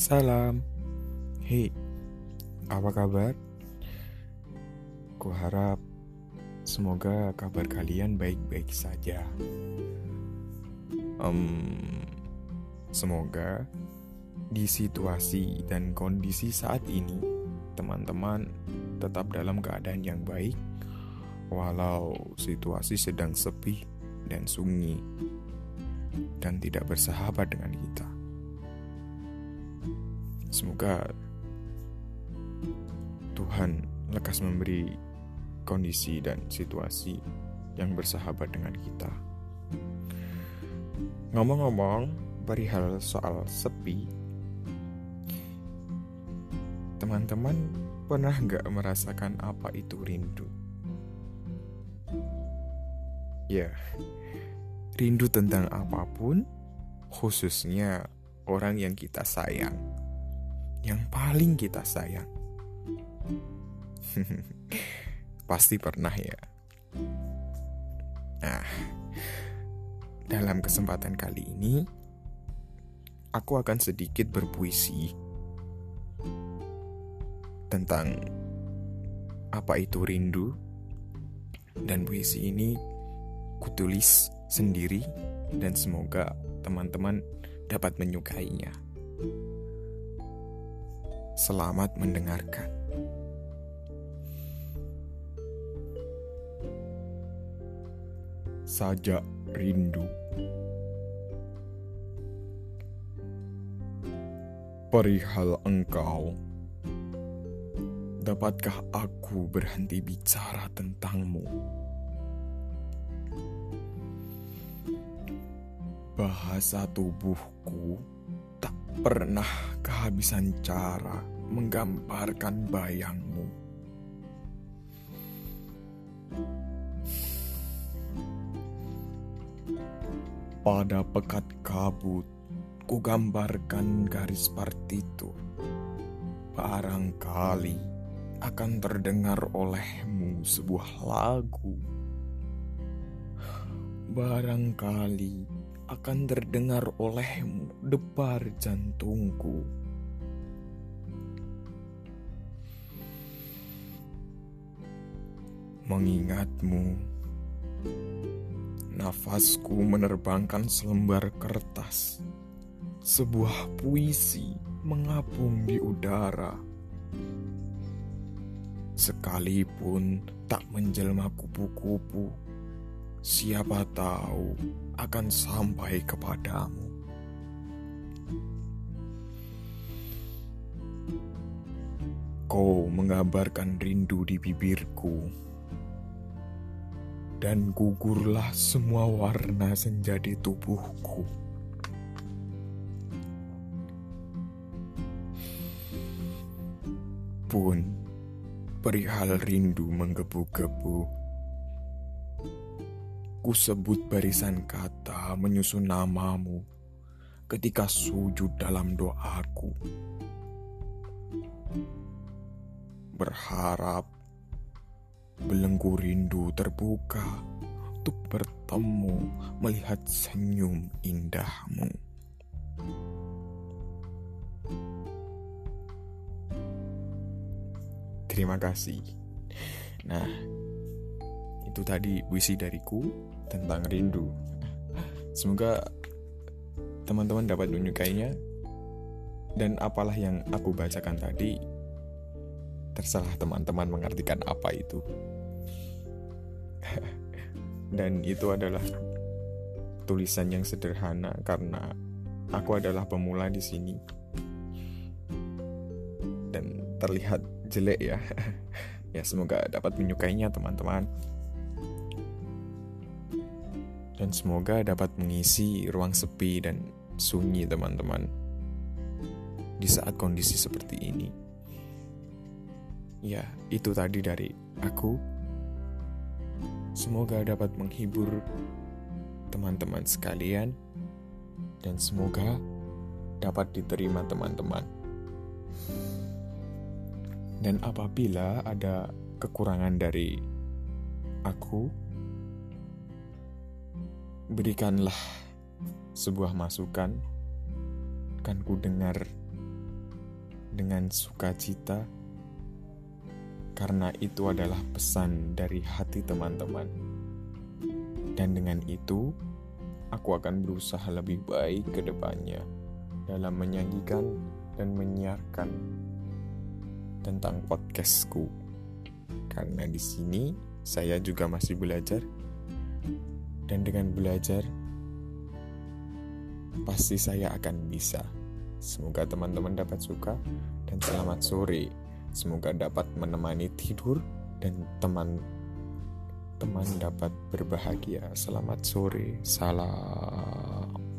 Salam. Hei, apa kabar? Kuharap semoga kabar kalian baik-baik saja. Um, semoga di situasi dan kondisi saat ini teman-teman tetap dalam keadaan yang baik walau situasi sedang sepi dan sunyi dan tidak bersahabat dengan kita. Semoga Tuhan lekas memberi kondisi dan situasi yang bersahabat dengan kita. Ngomong-ngomong, perihal soal sepi, teman-teman pernah nggak merasakan apa itu rindu? Ya, rindu tentang apa pun, khususnya orang yang kita sayang yang paling kita sayang. Pasti pernah ya. Nah, dalam kesempatan kali ini, aku akan sedikit berpuisi tentang apa itu rindu, dan puisi ini kutulis sendiri, dan semoga teman-teman dapat menyukainya. Selamat mendengarkan. Sajak rindu. Perihal engkau, dapatkah aku berhenti bicara tentangmu? Bahasa tubuhku tak pernah kehabisan cara menggambarkan bayangmu. Pada pekat kabut, ku gambarkan garis partitur. Barangkali akan terdengar olehmu sebuah lagu. Barangkali akan terdengar olehmu debar jantungku. Mengingatmu, nafasku menerbangkan selembar kertas, sebuah puisi mengapung di udara. Sekalipun tak menjelma kupu-kupu, siapa tahu akan sampai kepadamu. Kau menggambarkan rindu di bibirku, dan gugurlah semua warna senja di tubuhku. Pun perihal rindu menggebu-gebu Ku sebut barisan kata menyusun namamu ketika sujud dalam doaku. Berharap belenggu rindu terbuka untuk bertemu melihat senyum indahmu. Terima kasih. Nah, itu tadi puisi dariku tentang rindu. Semoga teman-teman dapat menyukainya dan apalah yang aku bacakan tadi terserah teman-teman mengartikan apa itu. dan itu adalah tulisan yang sederhana karena aku adalah pemula di sini. Dan terlihat jelek ya. ya semoga dapat menyukainya teman-teman dan semoga dapat mengisi ruang sepi dan sunyi teman-teman di saat kondisi seperti ini. Ya, itu tadi dari aku. Semoga dapat menghibur teman-teman sekalian dan semoga dapat diterima teman-teman. Dan apabila ada kekurangan dari aku, berikanlah sebuah masukan kan ku dengar dengan sukacita karena itu adalah pesan dari hati teman-teman. Dan dengan itu, aku akan berusaha lebih baik ke depannya dalam menyanyikan dan menyiarkan tentang podcastku. Karena di sini saya juga masih belajar dan dengan belajar pasti saya akan bisa. Semoga teman-teman dapat suka dan selamat sore. Semoga dapat menemani tidur dan teman-teman dapat berbahagia. Selamat sore. Salam.